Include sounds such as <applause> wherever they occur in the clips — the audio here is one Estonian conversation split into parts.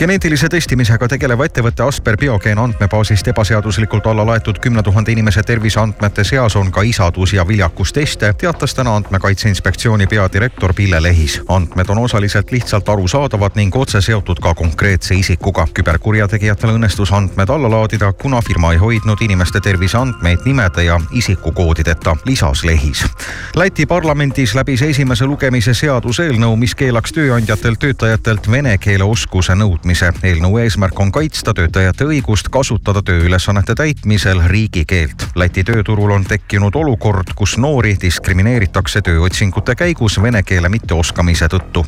geneetilise testimisega tegeleva ettevõtte Asper Biogeen andmebaasist ebaseaduslikult alla laetud kümne tuhande inimese terviseandmete seas on ka isadus- ja viljakusteste, teatas täna Andmekaitse Inspektsiooni peadirektor Pille Lehis. andmed on osaliselt lihtsalt arusaadavad ning otse seotud ka konkreetse isikuga. küberkurjategijatel õnnestus andmed alla laadida, kuna firma ei hoidnud inimeste terviseandmeid nimede ja isikukoodideta, lisas Lehis. Läti parlamendis läbis esimese lugemise seaduseelnõu, mis keelaks tööandjatel töötajatelt vene keele oskuse nõudmise muutmise. eelnõu eesmärk on kaitsta töötajate õigust kasutada tööülesannete täitmisel riigikeelt. Läti tööturul on tekkinud olukord, kus noori diskrimineeritakse tööotsingute käigus vene keele mitteoskamise tõttu.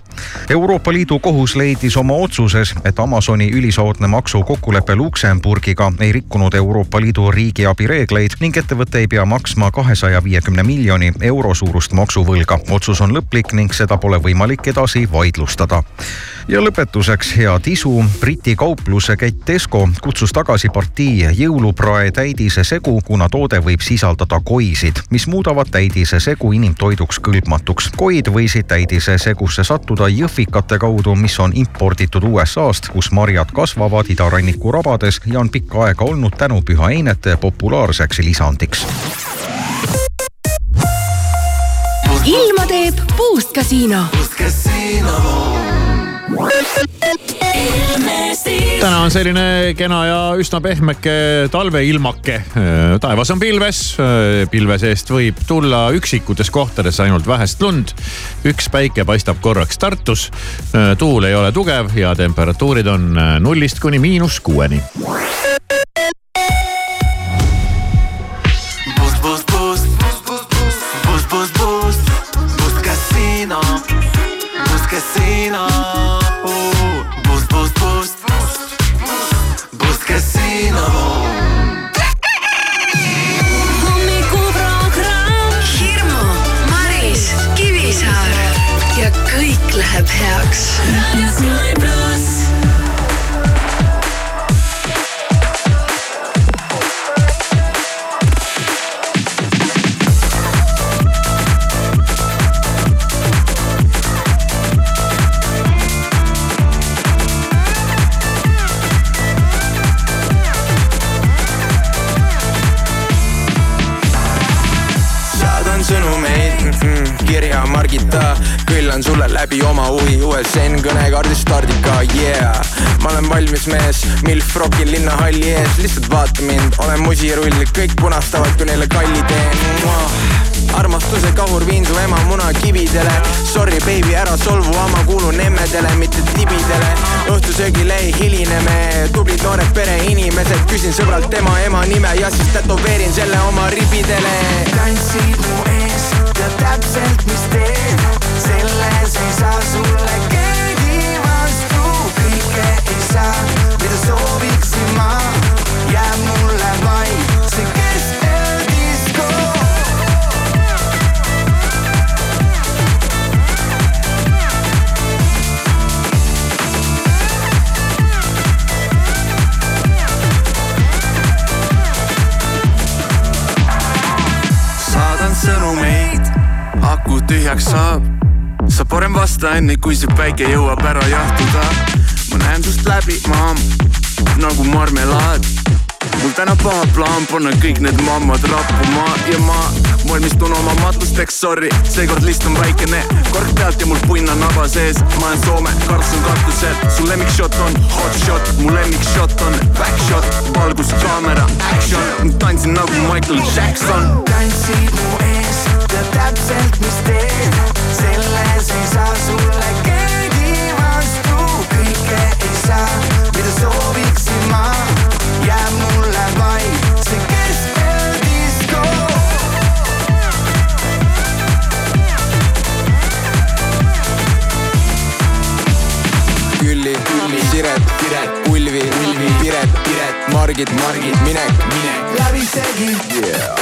Euroopa Liidu kohus leidis oma otsuses, et Amazoni ülisoodne maksukokkulepe Luksemburgiga ei rikkunud Euroopa Liidu riigiabi reegleid ning ettevõte ei pea maksma kahesaja viiekümne miljoni euro suurust maksuvõlga. otsus on lõplik ning seda pole võimalik edasi vaidlustada. ja lõpetuseks head isu isu Briti kaupluse kett Tesco kutsus tagasi partii jõuluprae täidise segu, kuna toode võib sisaldada koisid, mis muudavad täidise segu inimtoiduks kõlbmatuks. koid võisid täidise segusse sattuda jõhvikate kaudu, mis on imporditud USA-st, kus marjad kasvavad idaranniku rabades ja on pikka aega olnud tänu pühaeinete populaarseks lisandiks. ilma teeb Puust Casino. Puust Casino täna on selline kena ja üsna pehmeke talveilmake. taevas on pilves, pilve seest võib tulla üksikutes kohtades ainult vähest lund. üks päike paistab korraks Tartus. tuul ei ole tugev ja temperatuurid on nullist kuni miinus kuueni. Enne, kui see päike jõuab ära jahtuda. ma näen sust läbi, maam, nagu marmelaad. mul täna paha plaan panna kõik need mammad rappuma ja ma valmistun oma matusteks, sorry, seekord list on väikene, kork pealt ja mul punn on naba sees. ma olen Soome, Karlsson katusel, su lemmikshot on hot shot, mu lemmikshot on back shot, valgus, kaamera, action, tantsin nagu Michael Jackson. tantsid mu ees, tead täpselt, mis teen selles ei saa sulle keegi vastu, kõike ei saa, mida sooviksin ma, jääb mulle vaid see keskeldisko. Külli, Külli, Siret, Piret, Ulvi, Ulvi, Piret, Piret, Margit, Margit, Minek, Minek, läbisegi yeah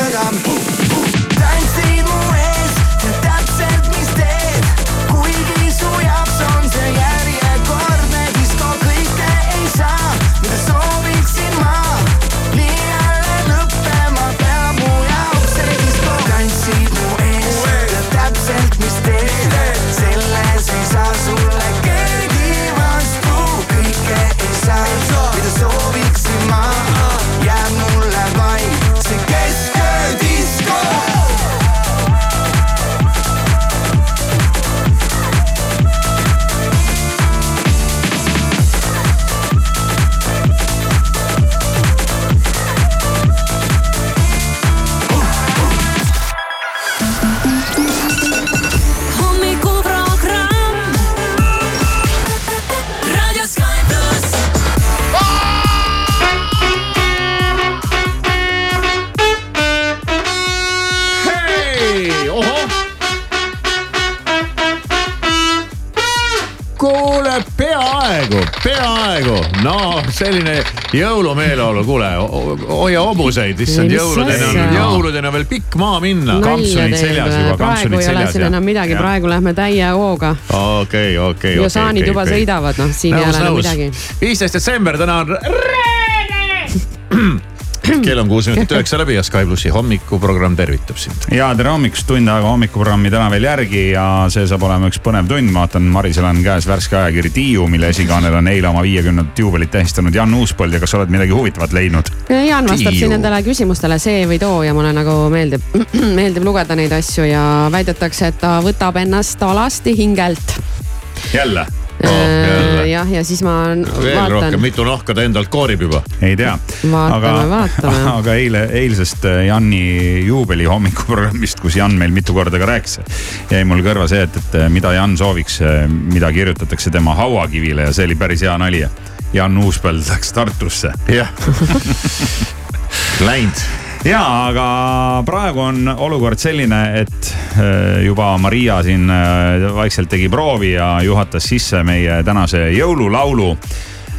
No selline jõulumeeleolu, kuule, hoia hobuseid, issand, jõuludeni on, jõuludeni on veel pikk maa minna. kampsunid seljas juba, kampsunid seljas. praegu ei ole siin enam midagi, praegu lähme täie hooga. okei, okei. ja saanid okay, juba sõidavad, noh, siin ei ole enam midagi. viisteist detsember, täna on reede <clears throat> <clears throat> kell on kuus minutit üheksa läbi ja Sky plussi hommikuprogramm tervitab sind. ja tere hommikust, tund aega hommikuprogrammi täna veel järgi ja see saab olema üks põnev tund. ma vaatan, Marisel on käes värske ajakiri Tiiu, mille esikaanel on eile oma viiekümnendat juubelit tähistanud Jan Uuspõld ja kas sa oled midagi huvitavat leidnud? Jan vastab siin nendele küsimustele see või too ja mulle nagu meeldib, <clears throat> meeldib lugeda neid asju ja väidetakse, et ta võtab ennast alasti hingelt. jälle. Jah, ja siis ma veel vaatan. rohkem, mitu nahka ta endalt koorib juba? ei tea. vaatame, vaatame. <laughs> aga eile, eilsest äh, Janni juubeli hommikuprogrammist, kus Jan meil mitu korda ka rääkis, jäi mul kõrva see, et, et äh, mida Jan sooviks, mida kirjutatakse tema hauakivile ja see oli päris hea nali. Jan Uuspõld läks Tartusse. jah <laughs> Läinud ja, aga praegu on olukord selline, et äh, juba Maria siin äh, vaikselt tegi proovi ja juhatas sisse meie tänase jõululaulu.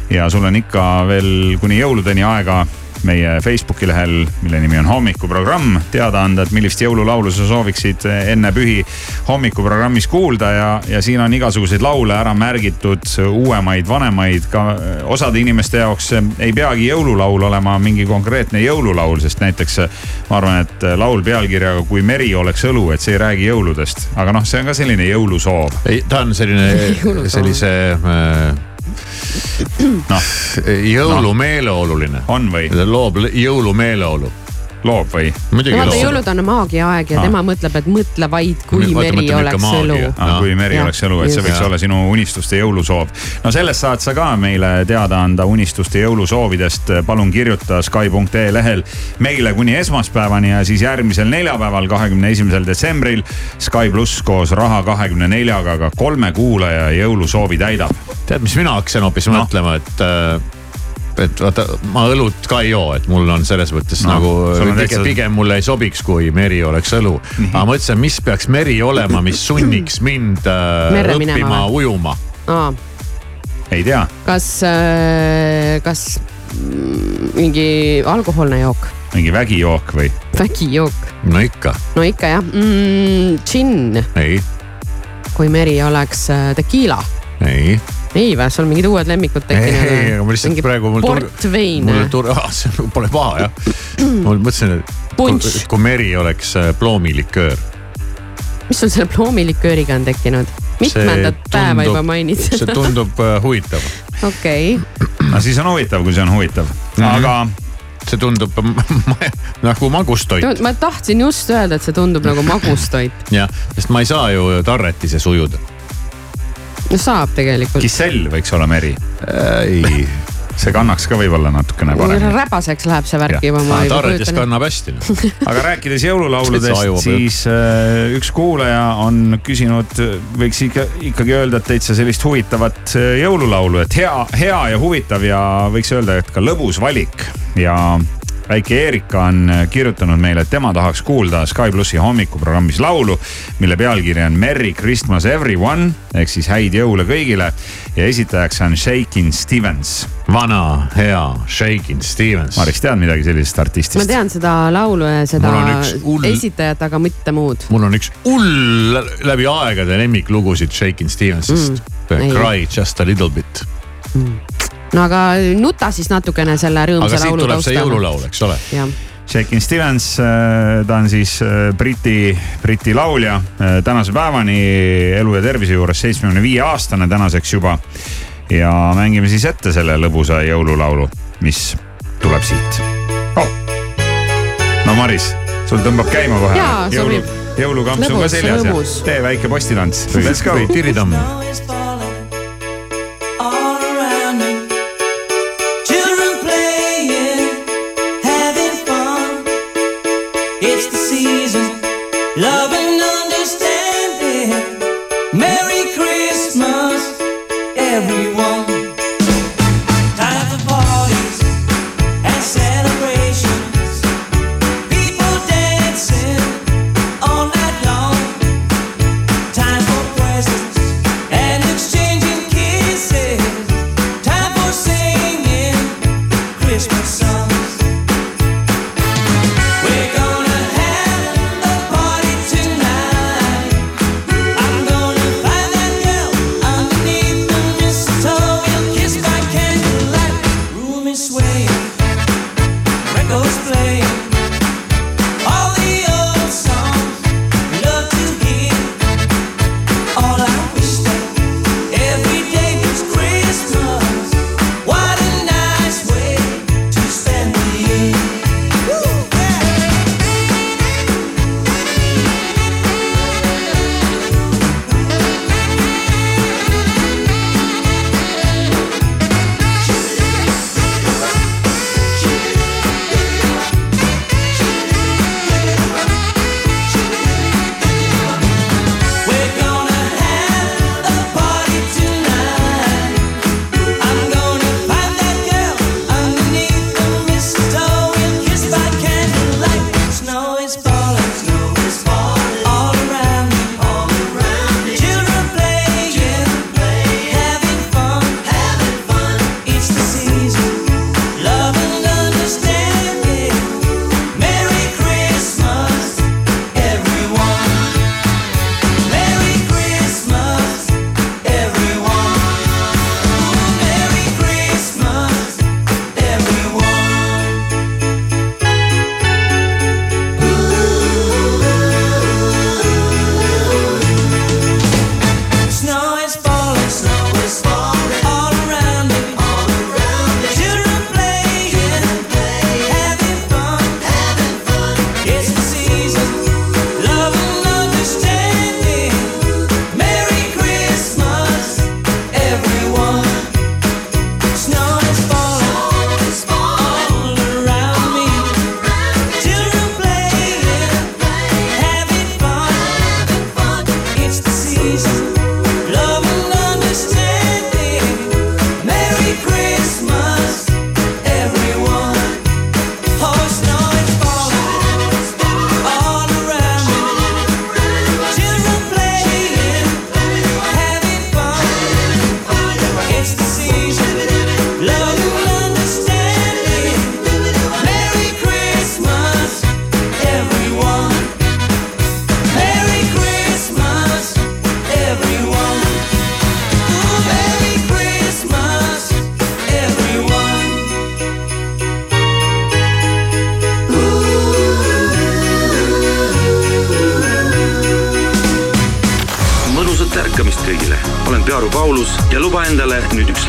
ja sul on ikka veel kuni jõuludeni aega meie Facebooki lehel, mille nimi on hommikuprogramm, teada anda, et millist jõululaulu sa sooviksid enne pühi hommikuprogrammis kuulda ja, ja siin on igasuguseid laule ära märgitud, uuemaid, vanemaid, ka osade inimeste jaoks ei peagi jõululaul olema mingi konkreetne jõululaul, sest näiteks ma arvan, et laul pealkirjaga Kui meri oleks õlu, et see ei räägi jõuludest, aga noh, see on ka selline jõulusoov. ei, ta on selline, <laughs> sellise äh noh, jõulumeeleoluline. No.. on või? loob jõulumeeleolu loob või? vaata, jõulud on maagia aeg ja ah. tema mõtleb, et mõtle vaid, kui Mõtle, meri oleks õlu ah,. kui meri ja. oleks õlu, et see võiks ja. olla sinu unistuste jõulusoov. no sellest saad sa ka meile teada anda unistuste jõulusoovidest. palun kirjuta Sky.ee lehel meile kuni esmaspäevani ja siis järgmisel neljapäeval, kahekümne esimesel detsembril Sky pluss koos Raha kahekümne neljaga ka kolme kuulaja jõulusoovi täidab. tead, mis mina hakkasin hoopis no. mõtlema, et äh, et vaata, ma õlut ka ei joo, et mul on selles mõttes no, nagu pigem, pigem mulle ei sobiks, kui meri oleks õlu mm. -hmm. aga mõtlesin, mis peaks meri olema, mis sunniks mind äh, õppima ujuma. ei tea. kas äh,, kas mingi alkohoolne jook? mingi vägijook või? vägijook. no ikka. no ikka jah mm,, džinn. ei. kui meri oleks äh, tekiila. ei ei vä, sul mingid uued lemmikud tekkinud? ei, aga ma lihtsalt praegu mul portvein. mul tuli, ah see pole paha jah. ma mõtlesin, et Punch. kui, kui meri oleks äh, ploomiliköör. mis sul selle ploomilikööriga on tekkinud? mitmendat päeva juba mainid seda? see tundub uh, huvitav. okei okay.. no siis on huvitav, kui see on huvitav mm, -hmm. aga see tundub <laughs> nagu magustoit. ma tahtsin just öelda, et see tundub nagu magustoit. <laughs> jah, sest ma ei saa ju tarretises ujuda no saab tegelikult. Kissell võiks olla meri. ei <laughs> see kannaks ka võib-olla natukene paremini. räbaseks läheb see värk juba. Tarretis kannab hästi <laughs> aga rääkides jõululauludest, siis äh, üks kuulaja on küsinud, võiks ikka ikkagi öelda, et täitsa sellist huvitavat äh, jõululaulu, et hea, hea ja huvitav ja võiks öelda, et ka lõbus valik ja väike Eerika on kirjutanud meile, et tema tahaks kuulda Sky plussi hommikuprogrammis laulu, mille pealkiri on Merry Christmas everyone ehk siis häid jõule kõigile ja esitajaks on Shakin Stevens. vana hea Shakin Stevens. Maris, tead midagi sellisest artistist? ma tean seda laulu ja seda ull... esitajat, aga mitte muud. mul on üks hull läbi aegade lemmiklugusid Shakin Stevensist mm,. Cry just a little bit mm no aga nuta siis natukene selle rõõmsa laulu taustal. aga siit tuleb see jõululaul, eks ole. Shakin Stevens, äh, ta on siis äh, Briti, Briti laulja äh, tänase päevani elu ja tervise juures seitsmekümne viie aastane tänaseks juba. ja mängime siis ette selle lõbusa jõululaulu, mis tuleb siit oh.. no Maris, sul tõmbab käima kohe. jõulu, jõulukampsu ka seljas ja tee väike postitants. Let's go. tiritamm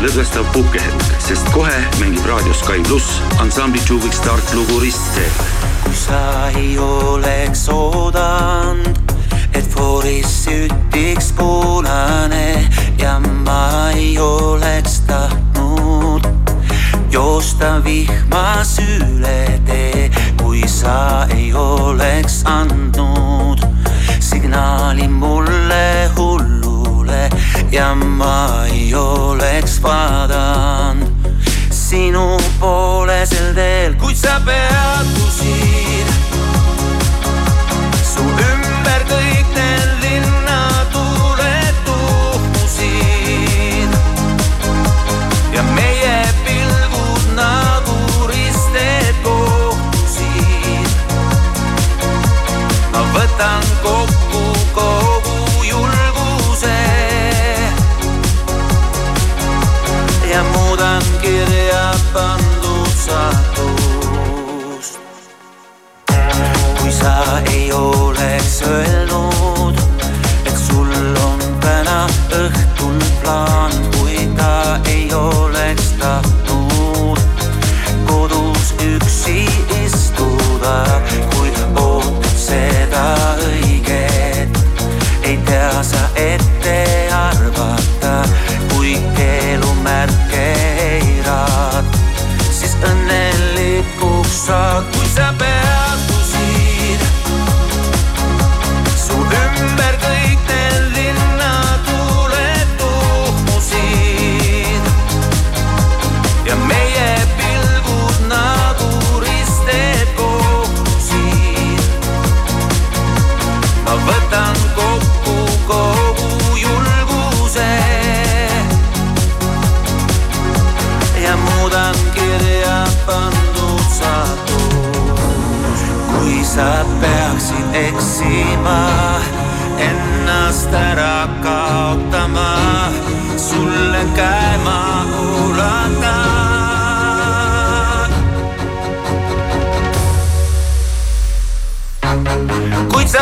lõdvestav puhkehetk, sest kohe mängib raadios Sky pluss ansambli Juviks Start lugu Ristseep. kui sa ei oleks oodanud, et fooris sütiks punane ja ma ei oleks tahtnud joosta vihmas üle tee, kui sa ei oleks andnud signaali mulle ja ma ei oleks vaadanud sinu poole sel teel, kuid sa peatusid. su ümber kõik need linnatuuled tuhmusid ja meie pilgud nagu risted kohtusid. ma võtan kokku koos.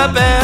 up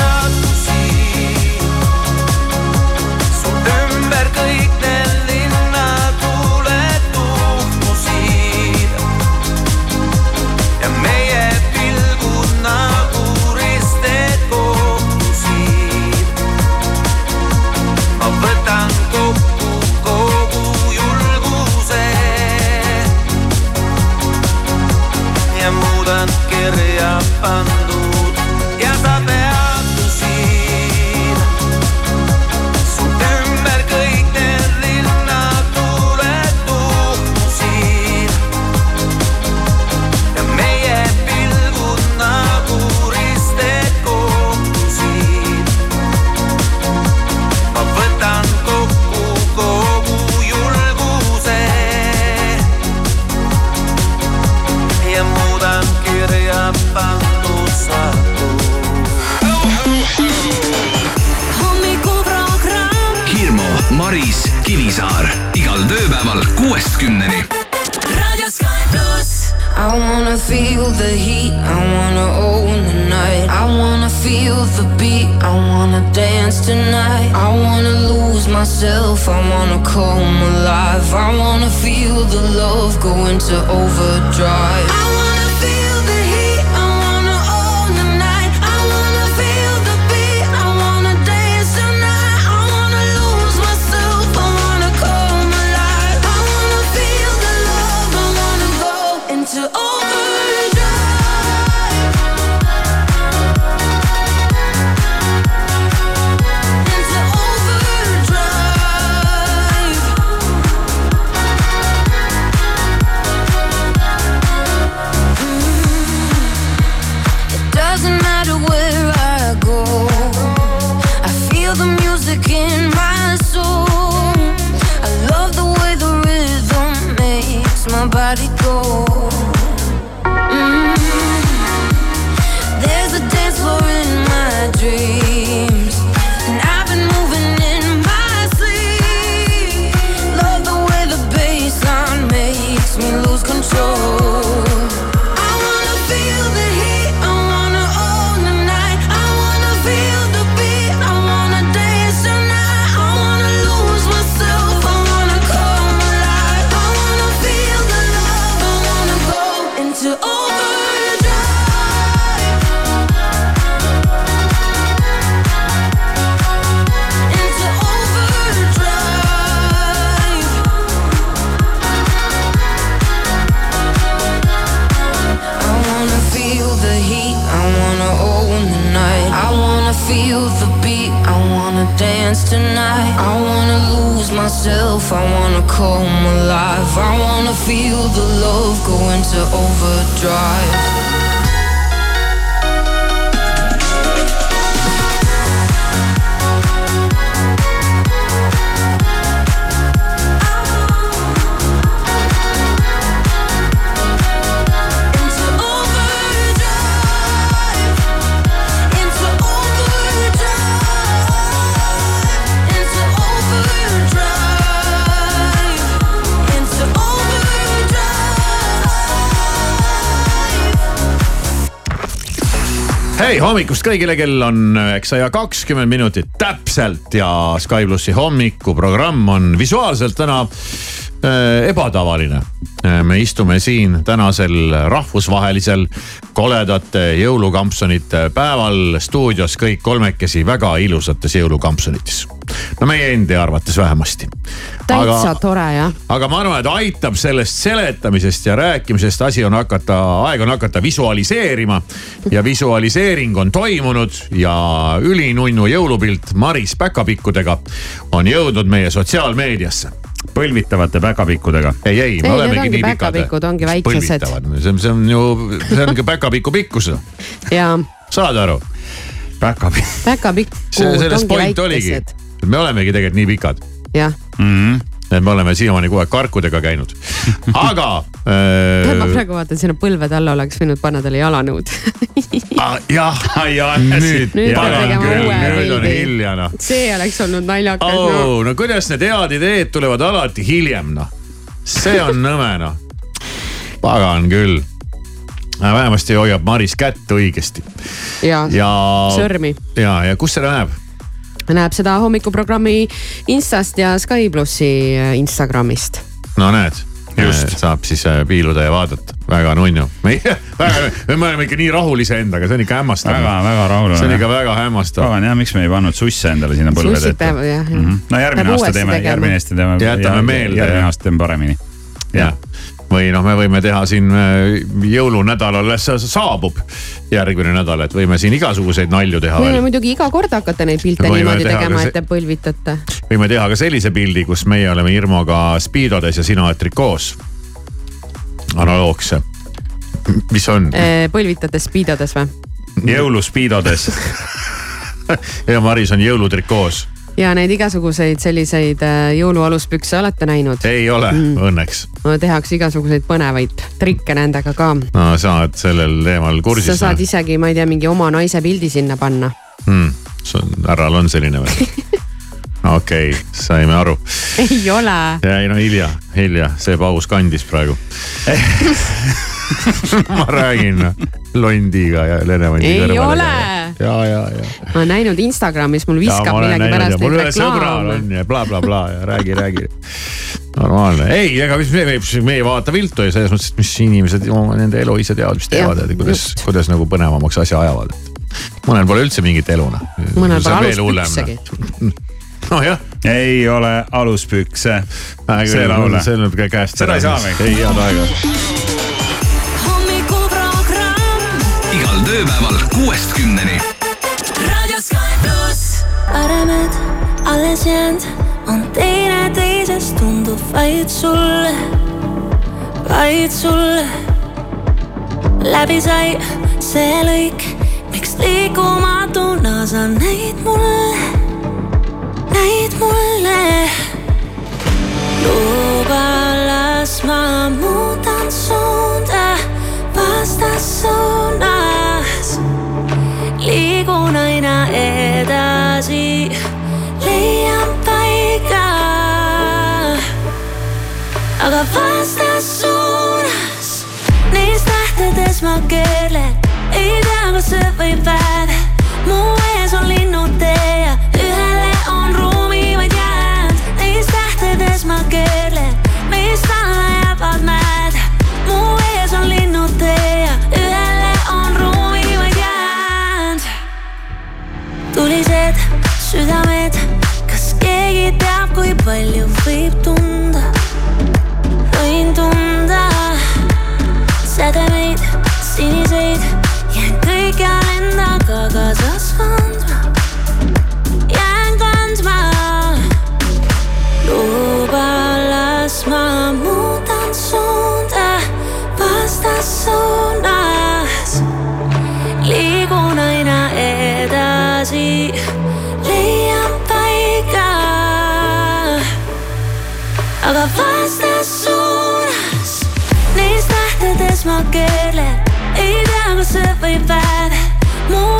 Going to. Hommikust kõigile, kell on üheksa ja kakskümmend minutit täpselt ja Sky plussi hommikuprogramm on visuaalselt täna äh, ebatavaline. Äh, me istume siin tänasel rahvusvahelisel koledate jõulukampsunite päeval stuudios kõik kolmekesi väga ilusates jõulukampsunites. no meie endi arvates vähemasti. täitsa tore jah. aga ma arvan, et aitab sellest seletamisest ja rääkimisest, asi on hakata, aeg on hakata visualiseerima. ja visualiseering on toimunud ja ülinunnu jõulupilt Maris päkapikkudega on jõudnud meie sotsiaalmeediasse põlvitavate päkapikkudega. ei, ei, me Ei, olemegi nii pikad. päkapikud, ongi väikesed. see on, see on ju, see on ka päkapiku pikkus. ja saad aru? päkapikk. päkapikud see, selles ongi point oligi, väikesed. et me olemegi tegelikult nii pikad jah mm. -hmm. Et me oleme siiamaani kogu aeg karkudega käinud, aga <laughs> ma äh, praegu vaatan, sinna põlvede alla oleks võinud panna talle jalanõud jah, ja nüüd, Nüüd küll, nüüd on hilja noh. see oleks olnud naljakas no.. oh, no kuidas need head ideed tulevad alati hiljem noh, see on nõme noh. pagan küll. vähemasti hoiab Maris kätt õigesti ja, ja. sõrmi ja, ja kus seda näeb? Näeb seda hommikuprogrammi Instast ja Sky plussi äh, Instagramist. no näed just saab siis äh, piiluda ja vaadata, väga nunnu. meie, me oleme <laughs> ikka nii rahul iseendaga, see on ikka hämmastav. väga, väga rahul see on ikka väga hämmastav. pagan jah, miks me ei pannud susse endale sinna põlvede sussid ette peavad jah mm. -hmm. no järgmine Peab aasta teeme, järgmine aasta teeme. Jätame meelde, järgmine jah. aasta teeme paremini. jah, või noh, me võime teha siin äh, jõulunädal alles sa- saabub järgmine nädal, et võime siin igasuguseid nalju teha võime muidugi iga kord hakata neid pilte Võime niimoodi teha tegema see- et te põlvitate. võime teha ka sellise pildi, kus meie oleme Irmoga spiidodes ja sina oled trikoos. analoogse. mis on? põlvitate spiidodes või? jõuluspiidodes. <laughs> ja Maris on jõulutrikoos. Ja neid igasuguseid selliseid äh, jõulualuspükse olete näinud? ei ole mm. õnneks. tehakse igasuguseid põnevaid trikke nendega ka. no sa oled sellel teemal sa kursis. saad isegi, ma ei tea, mingi oma naise pildi sinna panna. mm.. härral on selline või? <laughs> okei okay,, saime aru. ei ole. ei no hilja, hilja, see paus kandis praegu <laughs> <laughs> ma räägin noh, londiga ja Lenevandi Ei kõrvale. ole. ja, ja, ja. ma olen näinud Instagramis, mul viskab millegipärast mul neid reklaame on. ja blablabla bla, bla, ja räägi, räägi. normaalne, ei, ega mis me, me ei vaata viltu ja selles mõttes, et mis inimesed oma nende elu ise teavad, mis teevad, et kuidas, kuidas nagu põnevamaks asja ajavad. mõnel pole üldse mingit elu noh. mõnel pole aluspüksegi. nojah. ei ole aluspükse. see laul. see läheb ka käest Seda ei saa või? ei head aega. Kuuest kümneni. paremed alles jäänud on teineteisest tundub vaid sulle, vaid sulle. läbi sai see lõik, miks liikumatuna sa näid mulle, näid mulle. luba, las ma muudan suunda vastassuunas edasi, leian paiga. aga vastassuunas, neis tähtedes ma keerlen, palju võib tunda, võin tunda sädemeid, siniseid, jään kõikjal endaga kaasas kandma. Tähtedes ma keerlen, ei tea, kas öö või päev. mu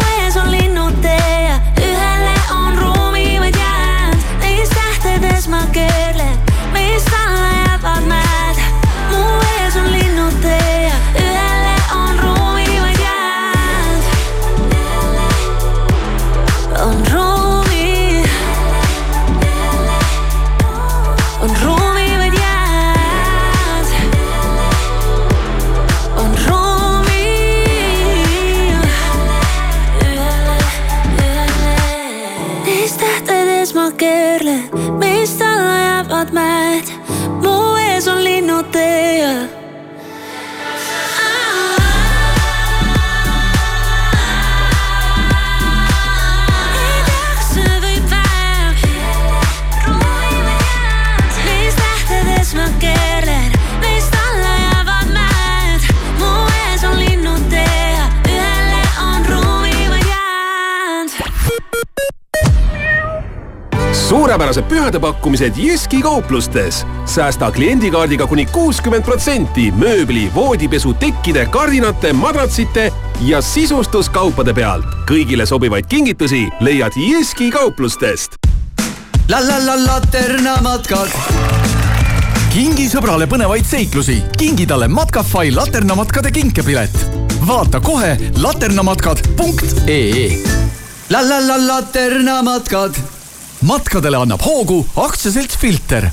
suurepärased pühadepakkumised Jyski kauplustes. säästa kliendikaardiga kuni kuuskümmend protsenti mööbli, voodipesu, tekkide, kardinate, madratsite ja sisustuskaupade pealt. kõigile sobivaid kingitusi leiad Jyski kauplustest. la la la laternamatkad. kingi sõbrale põnevaid seiklusi, kingi talle Matkafai laternamatkade kinkepilet. vaata kohe laternamatkad.ee. la la la laternamatkad. Matkadele annab hoogu aktsiaselts Filter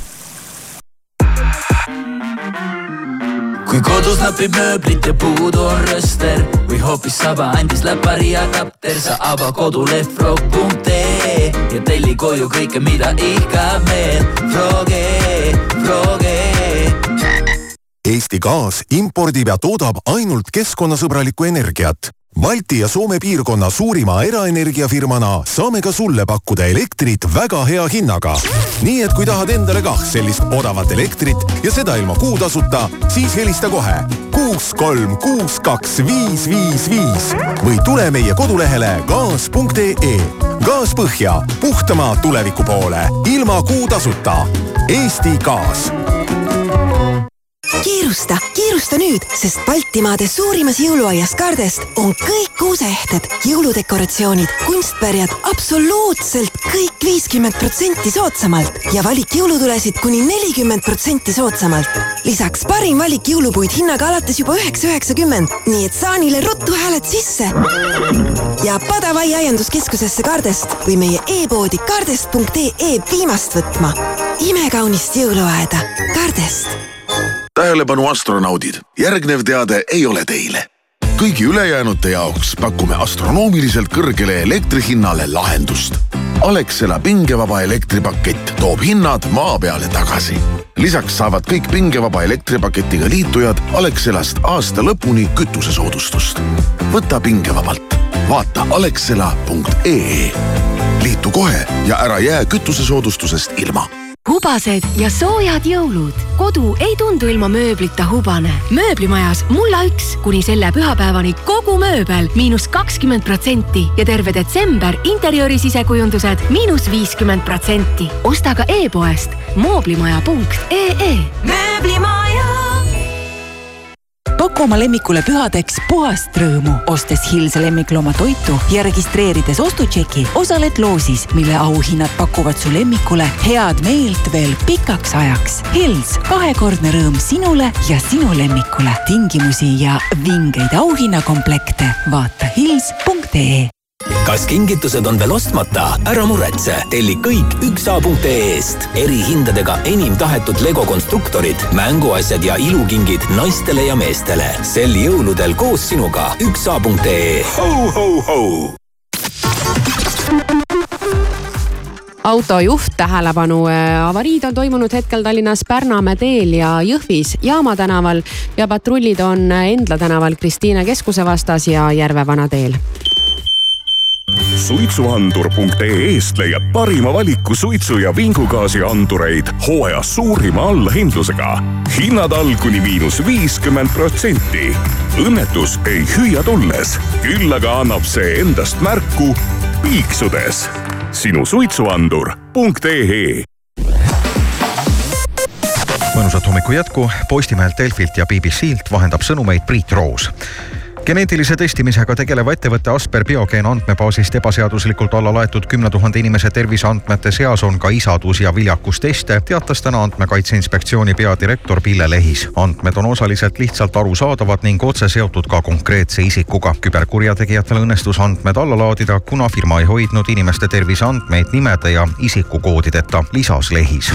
kui kodus napib mööblit ja puudu on rööster või hoopis saba andis läpari ja kapter, sa ava koduleht frog.ee ja telli koju kõike, mida ihkab meel. Froge, Froge. Eesti Gaas impordib ja toodab ainult keskkonnasõbralikku energiat. Balti ja Soome piirkonna suurima eraenergiafirmana saame ka sulle pakkuda elektrit väga hea hinnaga. nii et kui tahad endale kah sellist odavat elektrit ja seda ilma kuutasuta, siis helista kohe kuus, kolm, kuus, kaks, viis, viis, viis või tule meie kodulehele gaas.ee. gaas põhja, puhtama tuleviku poole, ilma kuutasuta. Eesti Gaas kiirusta, kiirusta nüüd, sest Baltimaade suurimas jõuluaias Kardest on kõik kuuseehted, jõuludekoratsioonid, kunstpärjad absoluutselt kõik viiskümmend protsenti soodsamalt ja valik jõulutulesid kuni nelikümmend protsenti soodsamalt. lisaks parim valik jõulupuid hinnaga alates juba üheksa üheksakümmend, nii et saanile ruttu hääled sisse. ja Padavai aianduskeskusesse Kardest või meie e-poodi kardest.ee viimast võtma. imekaunist jõuluaeda Kardest tähelepanu astronaudid, järgnev teade ei ole teile. kõigi ülejäänute jaoks pakume astronoomiliselt kõrgele elektrihinnale lahendust. Alexela pingevaba elektripakett toob hinnad maa peale tagasi. lisaks saavad kõik pingevaba elektripaketiga liitujad Alexelast aasta lõpuni kütusesoodustust. võta pingevabalt, vaata alexela.ee. liitu kohe ja ära jää kütusesoodustusest ilma hubased ja soojad jõulud. kodu ei tundu ilma mööblita hubane. mööblimajas mulla üks kuni selle pühapäevani kogu mööbel miinus kakskümmend protsenti ja terve detsember interjööri sisekujundused miinus viiskümmend protsenti. osta ka e-poest mooblimaja.ee. mööblimaja. Paku oma lemmikule pühadeks puhast rõõmu, ostes Hills lemmikloomatoitu ja registreerides ostutšeki, osaled loosis, mille auhinnad pakuvad su lemmikule head meelt veel pikaks ajaks. Hills, kahekordne rõõm sinule ja sinu lemmikule. tingimusi ja vingeid auhinnakomplekte vaata hills.ee kas kingitused on veel ostmata? ära muretse, telli kõik üksa.ee-st. erihindadega enim tahetud Lego konstruktorid, mänguasjad ja ilukingid naistele ja meestele. sel jõuludel koos sinuga üksa.ee. autojuht tähelepanu, avariid on toimunud hetkel Tallinnas Pärnamäe teel ja Jõhvis Jaama tänaval ja patrullid on Endla tänaval Kristiine keskuse vastas ja Järve vanateel suitsuandur.ee-st leiad parima valiku suitsu ja vingugaasiandureid hooajas suurima allahindlusega. hinnad all kuni miinus viiskümmend protsenti. õnnetus ei hüüa tulles, küll aga annab see endast märku piiksudes sinu suitsuandur.ee mõnusat hommiku jätku Postimehelt, Delfilt ja BBC-lt vahendab sõnumeid Priit Roos geneetilise testimisega tegeleva ettevõtte Asper Biogeen andmebaasist ebaseaduslikult alla laetud kümne tuhande inimese terviseandmete seas on ka isadus- ja viljakusteste, teatas täna Andmekaitse Inspektsiooni peadirektor Pille Lehis. andmed on osaliselt lihtsalt arusaadavad ning otse seotud ka konkreetse isikuga. küberkurjategijatel õnnestus andmed alla laadida, kuna firma ei hoidnud inimeste terviseandmeid nimede ja isikukoodideta, lisas Lehis.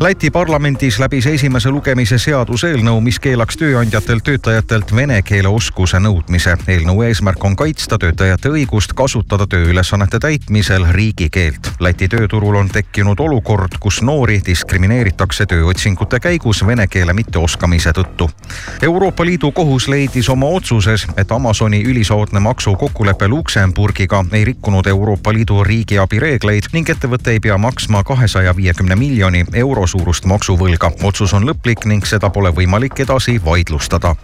Läti parlamendis läbis esimese lugemise seaduseelnõu, mis keelaks tööandjatelt töötajatelt vene keele oskuse nõudmise muutmise. eelnõu eesmärk on kaitsta töötajate õigust kasutada tööülesannete täitmisel riigikeelt. Läti tööturul on tekkinud olukord, kus noori diskrimineeritakse tööotsingute käigus vene keele mitteoskamise tõttu. Euroopa Liidu kohus leidis oma otsuses, et Amazoni ülisoodne maksukokkulepe Luksemburgiga ei rikkunud Euroopa Liidu riigiabi reegleid ning ettevõte ei pea maksma kahesaja viiekümne miljoni euro suurust maksuvõlga. otsus on lõplik ning seda pole võimalik edasi vaidlustada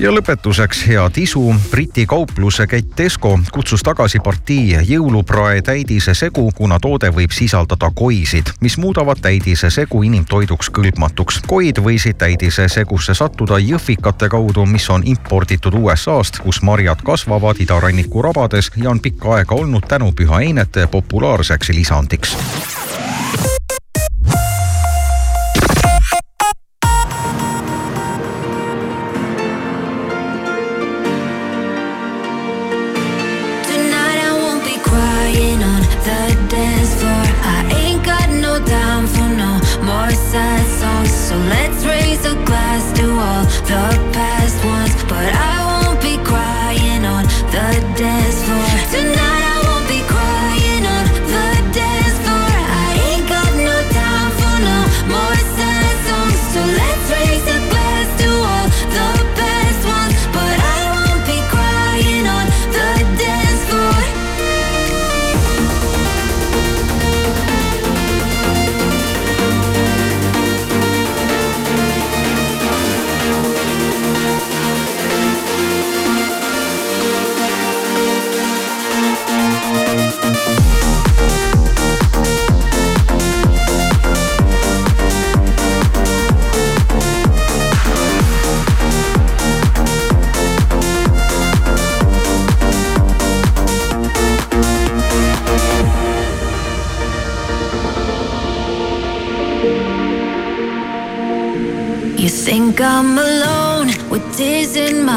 ja lõpetuseks head isu. Briti kaupluse kett Tesco kutsus tagasi partii jõuluprae täidise segu, kuna toode võib sisaldada koisid, mis muudavad täidise segu inimtoiduks kõlbmatuks. koid võisid täidise segusse sattuda jõhvikate kaudu, mis on imporditud USA-st, kus marjad kasvavad idaranniku rabades ja on pikka aega olnud tänu pühaeinete populaarseks lisandiks.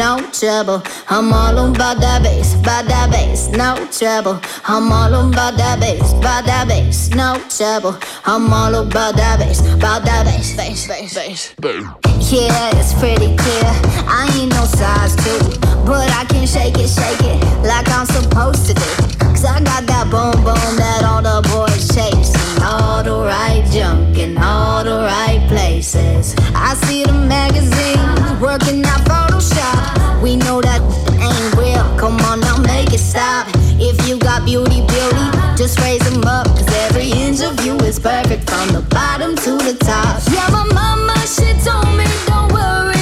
no trouble. I'm all about that bass, about that bass, no trouble. I'm all about that bass, about that bass, no trouble. I'm all about that bass, about that bass, bass, bass, bass. Yeah, it's pretty clear. I ain't no size two, but I can shake it, shake it like I'm supposed to do. I got that boom boom that all the boys chase. And all the right junk in all the right places. I see the magazines working out Photoshop. We know that ain't real. Come on now, make it stop. If you got beauty, beauty, just raise them up. Cause every inch of you is perfect from the bottom to the top. Yeah, my mama, she told me, don't worry.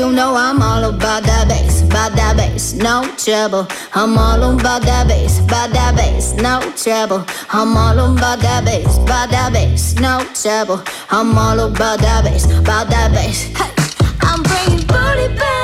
You know I'm all about that bass, about that bass, no trouble. I'm all about that bass, about that bass, no trouble. I'm all about that bass, about that bass, no trouble. I'm all about that bass, about that bass. Hey, I'm bringing booty back.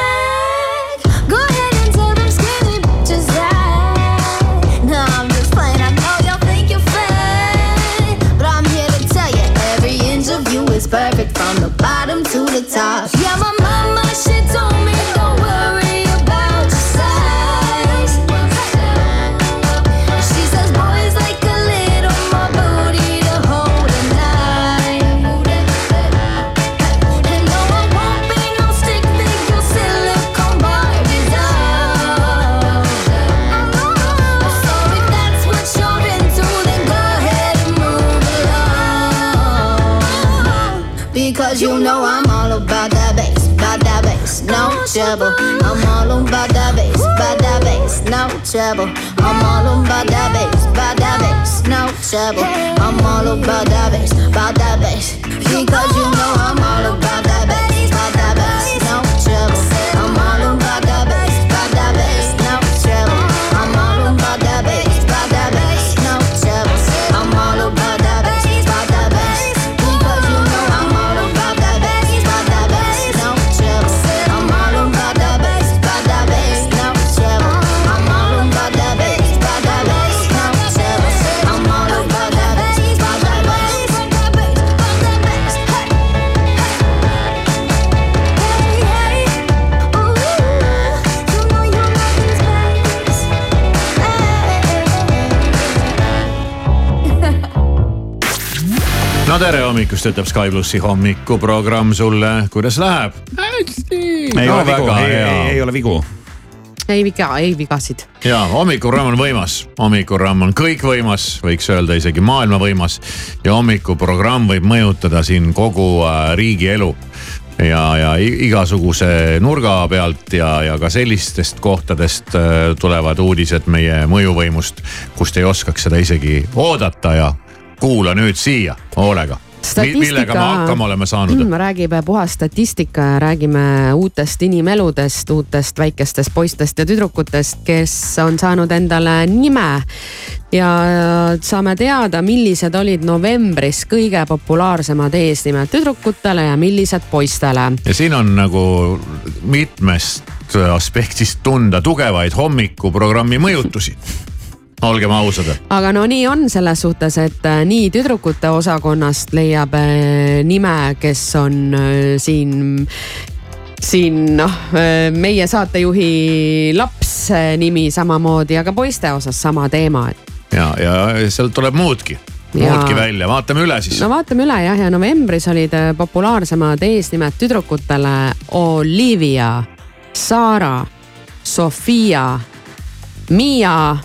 Trouble. I'm all about that bass, about that bass, no trouble. I'm all about that bass, about that bass. Because you hommikust, ütleb Sky plussi hommikuprogramm sulle, kuidas läheb? ei No ole vigu, väga ei, hea. ei, ei ole vigu. ei viga, ei vigasid. ja hommikuprogramm on võimas, hommikuprogramm on kõikvõimas, võiks öelda isegi maailma võimas ja hommikuprogramm võib mõjutada siin kogu äh, riigi elu ja, ja igasuguse nurga pealt ja, ja ka sellistest kohtadest äh, tulevad uudised meie mõjuvõimust, kust ei oskaks seda isegi oodata ja kuula nüüd siia hoolega. Millega me hakkama oleme saanud Mm, räägib puhas statistika ja räägime uutest inimeludest, uutest väikestest poistest ja tüdrukutest, kes on saanud endale nime. ja saame teada, millised olid novembris kõige populaarsemad eesnimed tüdrukutele ja millised poistele. ja siin on nagu mitmest aspektist tunda tugevaid hommikuprogrammi mõjutusi. Olgem ausad. aga no nii on selles suhtes, et äh, nii tüdrukute osakonnast leiab äh, nime, kes on äh, siin siin noh, meie saatejuhi laps nimi samamoodi, aga poiste osas sama teema, ja, ja sealt tuleb muudki, Ja- muudki välja, vaatame üle siis. No vaatame üle jah, ja novembris olid populaarsemad eesnimed tüdrukutele Olivia, Sara, Sofia, Miia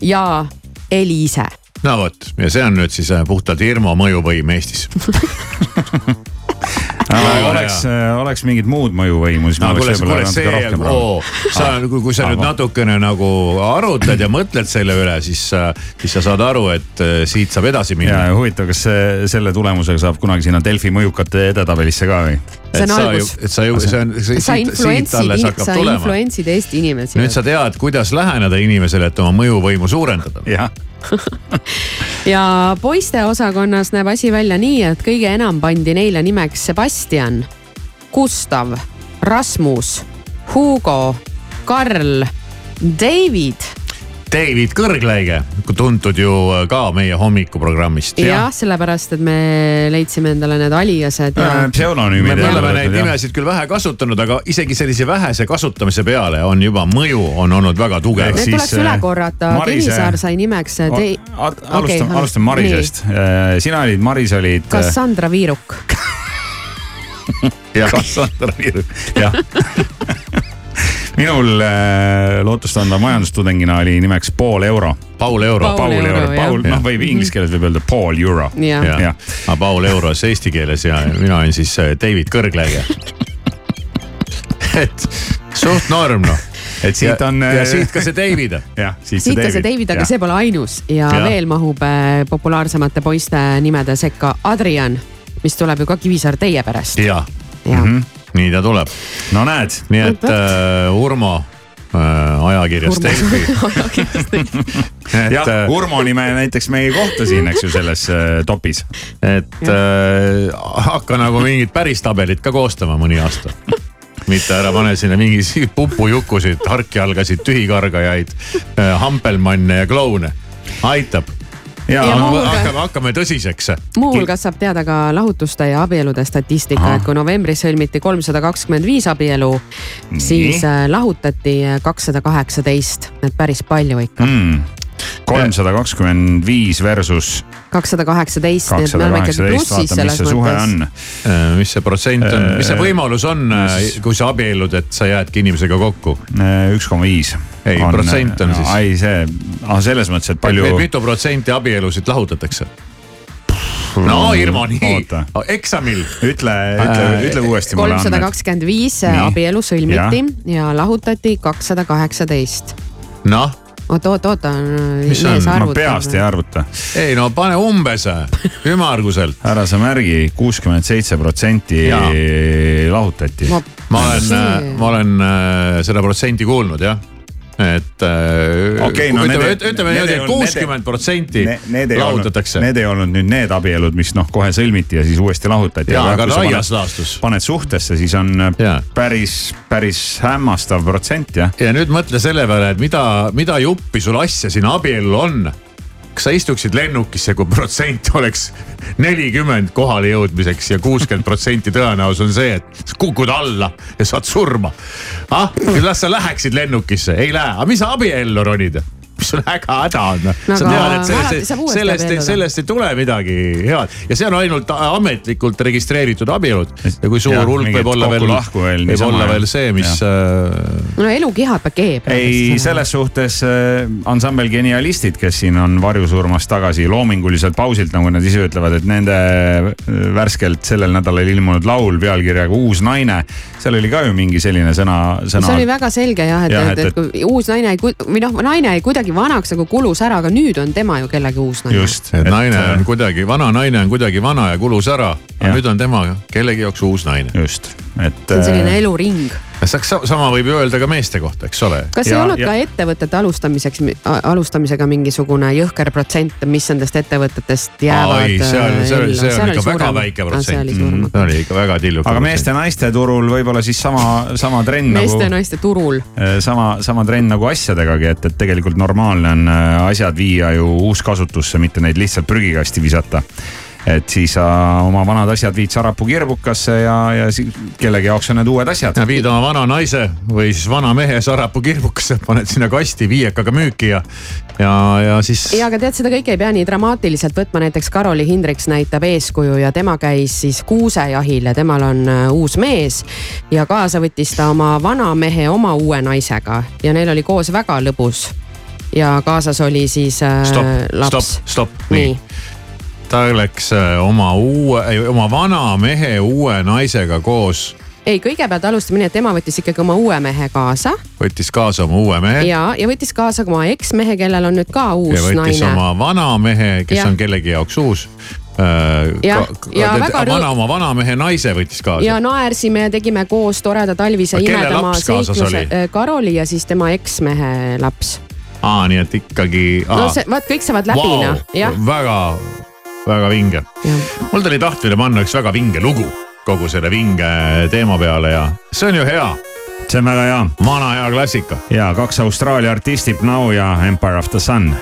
ja Eliise. no vot, ja see on nüüd siis äh, puhtalt Irmo mõjuvõim Eestis. <laughs> oleks, oleks mingit muud mõjuvõimu, siis ma no kuule, oleks võib-olla natuke rohkem, oo, sa, kui, kui sa nüüd natukene nagu arutad ja mõtled selle üle, siis, siis sa saad aru, et äh, siit saab edasi ja minna. huvitav, kas see, selle tulemusega saab kunagi sinna Delfi mõjukate edetabelisse ka või? See on sa ju algus., et sa ju, see on, sa influentsid sa influentsid Eesti inimesi. nüüd sa tead, kuidas läheneda inimesele, et oma mõjuvõimu suurendada. jah. <laughs> ja poiste osakonnas näeb asi välja nii, et kõige enam pandi neile nimeks Sebastian, Gustav, Rasmus, Hugo, Karl, David. David Kõrgläige, tuntud ju ka meie hommikuprogrammist. jah, sellepärast et me leidsime endale need aliased ja Äh, pseudonüümid me ei oleme ole neid nimesid küll vähe kasutanud, aga isegi sellise vähese kasutamise peale on juba mõju on olnud väga tugev. Need tuleks üle korrata, äh, Marise- Kivisaar sai nimeks äh, tei-. alustame, alustame Marisest. sina olid, Maris olid. Cassandra Viiruk. <laughs> jah, Cassandra Virg, <laughs> jah. Minul äh, lootustandev majandustudengina oli nimeks Paul Euro. Paul Euro. Paul Euro. Paul, noh, võib inglise keeles võib öelda Paul Euro. Jah. aga Paul Euros eesti keeles ja mina olen siis äh, David Kõrgläige. et suht norm noh. et siit on. ja siit ka see David. siit ka see David, aga see pole ainus ja, Jah. veel mahub äh, populaarsemate poiste nimede sekka Adrian, mis tuleb ju ka Kivisaar teie perest. ja, ja., mm -hmm. Nii ta tuleb. no näed. nii et äh, Urmo äh, ajakirjas Delfi. <laughs> jah, äh, Urmo nime näiteks me ei kohta siin, eks ju, selles äh, topis. et äh, hakka nagu mingit päris tabelit ka koostama mõni aasta. mitte ära pane sinna mingi pupujukusid, harkjalgasid, tühikargajaid, hampelmanne ja kloune. aitab. Ja muuhulgas- hakkame, hakkame tõsiseks. muuhulgas saab teada ka lahutuste ja abielude statistika, et kui novembris sõlmiti kolmsada kakskümmend viis abielu, siis äh, lahutati kakssada kaheksateist, et päris palju ikka. Mm. kolmsada kakskümmend viis versus kakssada kaheksateist, nii et me oleme ikkagi plussis selles mõttes. on. Äh, mis see protsent on, mis see võimalus on, kui sa abiellud, et sa jäädki inimesega kokku? üks koma viis. ei, protsent on siis. ei, see, selles mõttes, et palju. mitu protsenti abielusid lahutatakse? no Irmo, nii Oota., eksamil. ütle, ütle, ütle uuesti kolmsada kakskümmend viis abielu sõlmiti ja. ja lahutati kakssada kaheksateist. noh, oota, oota, oota. Mis on? ma peast ei arvuta. ei no pane umbes, ümmarguselt. ära sa märgi, kuuskümmend seitse protsenti lahutati. ma olen, ma olen äh, seda protsenti kuulnud jah, et äh, Okei, no ütleme ütleme niimoodi, et kuuskümmend protsenti lahutatakse. need ei olnud nüüd need abielud, mis noh, kohe sõlmiti ja siis uuesti lahutati. Jaa, aga laias laastus. paned suhtesse, siis on Jaa. päris, päris hämmastav protsent jah. ja nüüd mõtle selle peale, et mida, mida juppi sul asja siin abiellul on. Kas sa istuksid lennukisse, kui protsent oleks nelikümmend kohale jõudmiseks ja kuuskümmend protsenti tõenäosus on see, et kukud alla ja saad surma. ah, las sa läheksid lennukisse, ei lähe, aga mis sa abiellu ronid? Mis sul äge häda on? No sa aga tead, et sellest sellest, sellest ei tule midagi head ja see on ainult ametlikult registreeritud abielud ja kui suur hulk võib olla veel, võib olla veel see, mis äh, no elu kihab ja keeb. ei, selles suhtes äh, ansambel Genialistid, kes siin on varjusurmast tagasi loominguliselt pausilt, nagu nad ise ütlevad, et nende äh, värskelt sellel nädalal ilmunud laul pealkirjaga Uus naine, seal oli ka ju mingi selline sõna, sõna. see oli väga selge jah, et, Jah, et, et- et kui uus naine ei, või noh, naine jäi kuidagi vanaks, aga kulus ära, aga nüüd on tema ju kellegi uus naine. just, et naine on kuidagi, vana naine on kuidagi vana ja kulus ära, aga nüüd on tema kellegi jaoks uus naine. just, et. see on selline eluring. Saaks sama võib ju öelda ka meeste kohta, eks ole. kas Ja- ei olnud ja- ka ettevõtete alustamiseks, alustamisega mingisugune jõhker protsent, mis nendest ettevõtetest jäävad? ei, see on, see oli, see on ikka väga väike protsent. Mm. see oli ikka väga tilluke. aga meeste-naiste turul võib-olla siis sama, sama trenn meeste ja nagu, naiste turul. sama, sama trenn nagu asjadegagi, et, et tegelikult normaalne on äh, asjad viia ju uuskasutusse, mitte neid lihtsalt prügikasti visata et siis sa oma vanad asjad viid Sarapuu kirbukasse ja, ja kellegi jaoks on need uued asjad. viid oma vana naise või siis vana mehe Sarapuu kirbukasse, paned sinna kasti viiekaga müüki ja, ja, ja siis. ja aga tead, seda kõike ei pea nii dramaatiliselt võtma, näiteks Karoli Hindriks näitab eeskuju ja tema käis siis kuusejahil ja temal on äh, uus mees. ja kaasa võttis ta oma vana mehe oma uue naisega ja neil oli koos väga lõbus. ja kaasas oli siis äh, stopp, stopp laps., stopp, nii. Ta läks äh, oma uue, oma vana mehe uue naisega koos, ei, kõigepealt alustame nii, et tema võttis ikkagi oma uue mehe kaasa võttis kaasa oma uue mehe. ja, ja võttis kaasa ka oma eksmehe, kellel on nüüd ka uus ja võttis naine. oma vana mehe, kes Jah. on kellegi jaoks uus. Jah, ja väga rõõm- vana, oma vanamehe naise võttis kaasa ja naersime ja tegime koos toreda talvise imedama seikluse oli?. Karoli ja siis tema eksmehe laps. aa, nii et ikkagi. no see, vaat kõik saavad läbi Vau, noh, jah. väga, väga vinge. mul tuli tahtmine panna üks väga vinge lugu kogu selle vinge teema peale ja see on ju hea. see on väga hea. vana hea klassika. ja kaks Austraalia artisti, Now ja Empire of the Sun.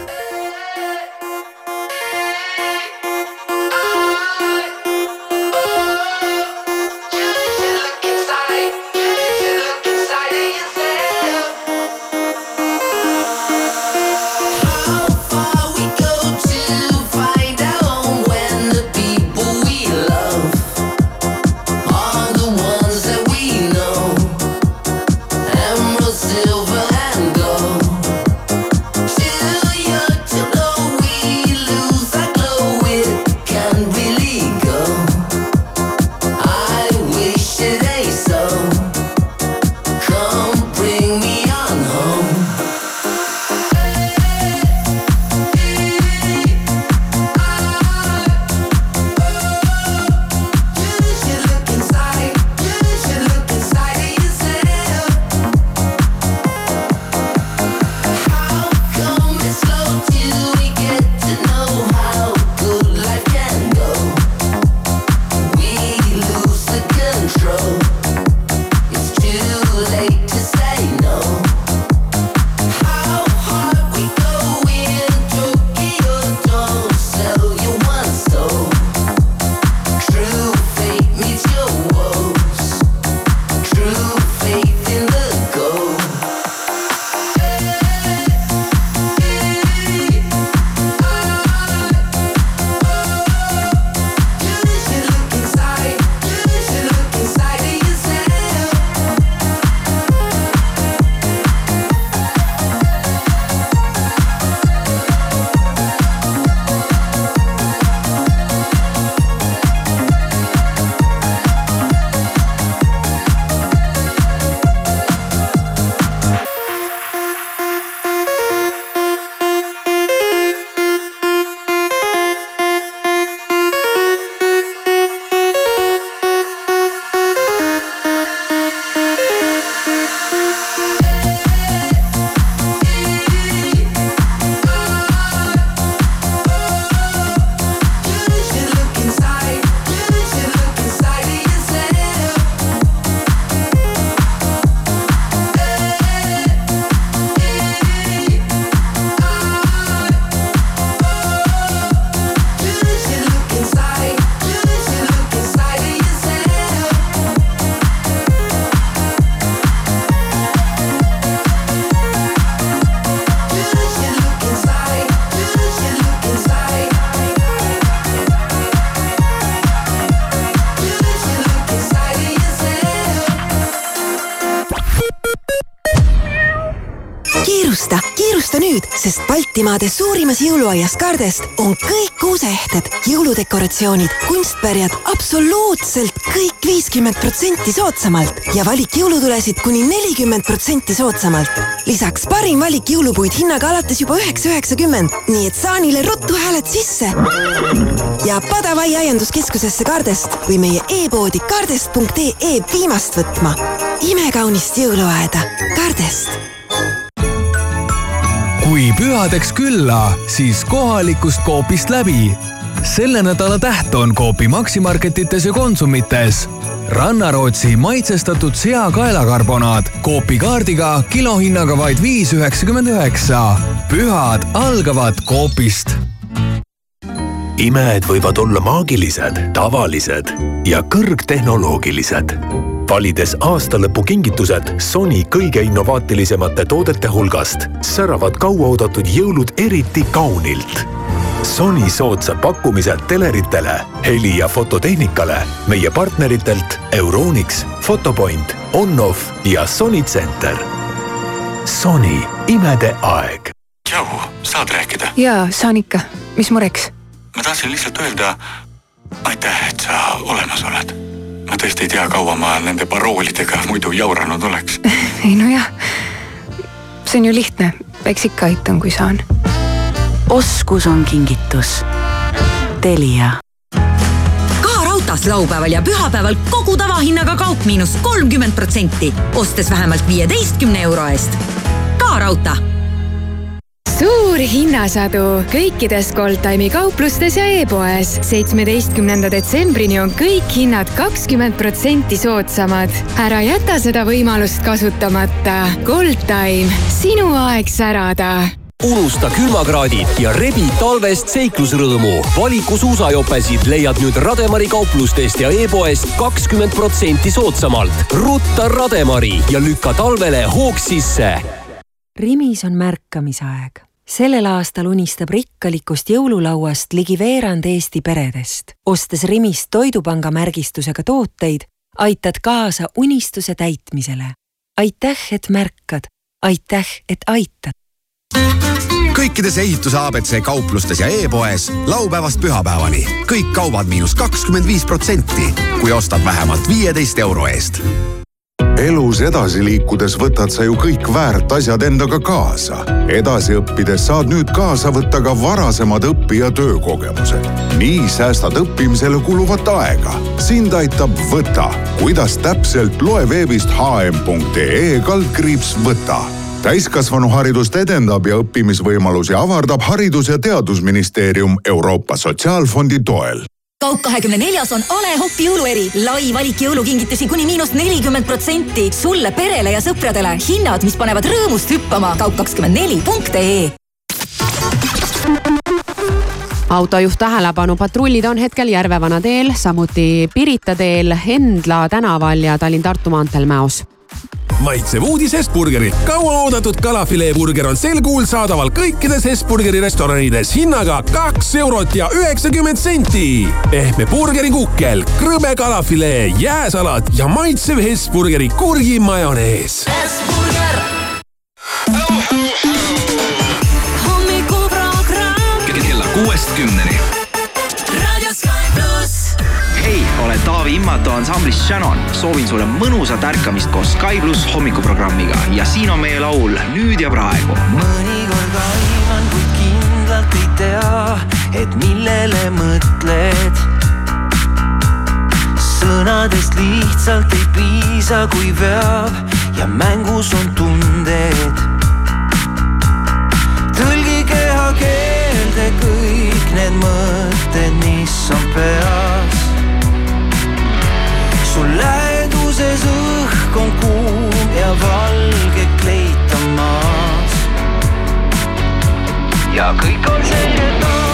Kiirusta nüüd, sest Baltimaade suurimas jõuluaias Kardest on kõik kuuseehted, jõuludekoratsioonid, kunstpärjad absoluutselt kõik viiskümmend protsenti soodsamalt ja valik jõulutulesid kuni nelikümmend protsenti soodsamalt. lisaks parim valik jõulupuid hinnaga alates juba üheksa üheksakümmend, nii et saanile ruttu hääled sisse. ja Padavai aianduskeskusesse Kardest või meie e-poodi kardest.ee viimast võtma. imekaunist jõuluaeda Kardest kui pühadeks külla, siis kohalikust Coopist läbi. selle nädala täht on Coopi Maximarketites ja Konsumites. rannarootsi maitsestatud seakaelakarbonaad Coopi kaardiga kilohinnaga vaid viis üheksakümmend üheksa. pühad algavad Coopist imed võivad olla maagilised, tavalised ja kõrgtehnoloogilised. valides aastalõpukingitused Sony kõige innovaatilisemate toodete hulgast, säravad kauaoodatud jõulud eriti kaunilt. Sony soodsad pakkumised teleritele, heli- ja fototehnikale meie partneritelt Euronix, Fotopoint, Onoff ja Sony Center. Sony, imede aeg. tšau, saad rääkida? jaa, saan ikka. mis mureks? Ma tahtsin lihtsalt öelda aitäh, et sa olemas oled. ma tõesti ei tea, kaua ma nende paroolidega muidu jauranud oleks. <laughs> ei nojah, see on ju lihtne, eks ikka aitan, kui saan. oskus on kingitus. Telia ka raudtees laupäeval ja pühapäeval kogu tavahinnaga kaup miinus kolmkümmend protsenti, ostes vähemalt viieteistkümne euro eest. ka raudtee suur hinnasadu kõikides Goldtime'i kauplustes ja e-poes. seitsmeteistkümnenda detsembrini on kõik hinnad kakskümmend protsenti soodsamad. ära jäta seda võimalust kasutamata. Goldtime, sinu aeg särada unusta külmakraadid ja rebi talvest seiklusrõõmu. valiku suusajopesid leiad nüüd Rademari kauplustest ja e-poest kakskümmend protsenti soodsamalt. rutta Rademari ja lükka talvele hoog sisse. Rimis on märkamisaeg. Sellel aastal unistab rikkalikust jõululauast ligi veerand Eesti peredest. ostes Rimist Toidupanga märgistusega tooteid, aitad kaasa unistuse täitmisele. aitäh, et märkad. aitäh, et aitad kõikides ehituse abc kauplustes ja e-poes laupäevast pühapäevani kõik kaubad miinus kakskümmend viis protsenti, kui ostad vähemalt viieteist euro eest elus edasi liikudes võtad sa ju kõik väärt asjad endaga kaasa. edasi õppides saad nüüd kaasa võtta ka varasemad õpi- ja töökogemused. nii säästad õppimisele kuluvat aega. sind aitab Võta. kuidas täpselt, loe veebist hm.ee kaldkriips Võta täiskasvanuharidust edendab ja õppimisvõimalusi avardab Haridus- ja Teadusministeerium Euroopa Sotsiaalfondi toel kaup kahekümne neljas on A Le Coq'i jõulueri. lai valik jõulukingitusi kuni miinus nelikümmend protsenti. sulle, perele ja sõpradele. hinnad, mis panevad rõõmust hüppama. kaup kakskümmend neli punkt ee autojuht tähelepanu, patrullid on hetkel Järvevana teel, samuti Pirita teel, Endla tänaval ja Tallinn-Tartu maanteel Mäos maitsev uudis Hesburgerilt. kauaoodatud kalafileeburger on sel kuul saadaval kõikides Hesburgeri restoranides hinnaga kaks eurot ja üheksakümmend senti. pehme burgerikukkel, krõbe kalafilee, jääsalat ja maitsev Hesburgeri kurgimajonees. Hesburger. hommikuprogramm. kella kuuest kümneni olen Taavi Immato ansamblist Shannon. soovin sulle mõnusat ärkamist koos Sky pluss hommikuprogrammiga ja siin on meie laul Nüüd ja praegu. mõnikord aiman, kuid kindlalt ei tea, et millele mõtled. sõnadest lihtsalt ei piisa, kui veab ja mängus on tunded. tõlgi kehakeelde kõik need mõtted, mis on peas sul läheduses õhk on kuum ja valge kleit on maas. ja kõik on selge taas,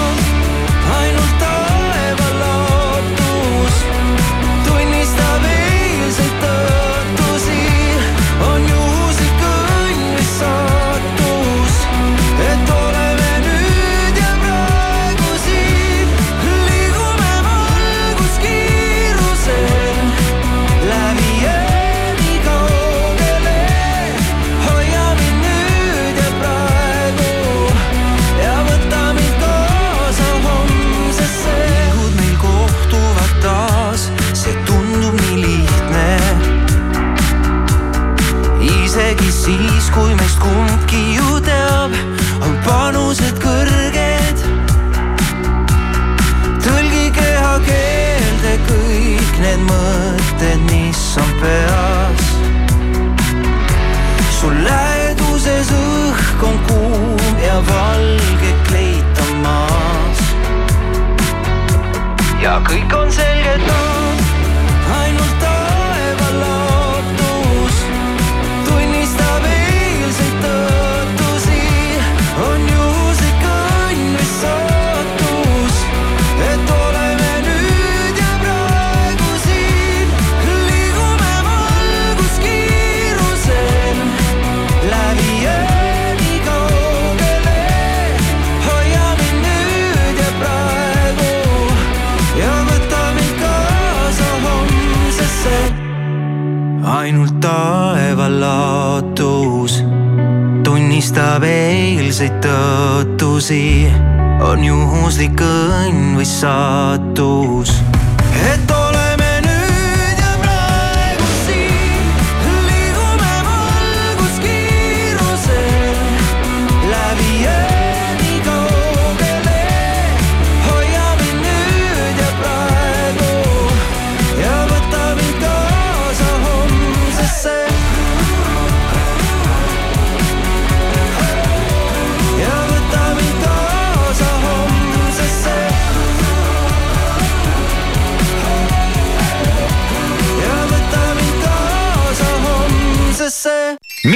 siis, kui meist kumbki ju teab, on panused kõrged. tõlgi kehakeelde kõik need mõtted, mis on peas. sul läheduses õhk on kuum ja valge kleit on maas. ja kõik on selge taas, tunnistab eilseid tõotusi, on juhuslik õnn või saatus.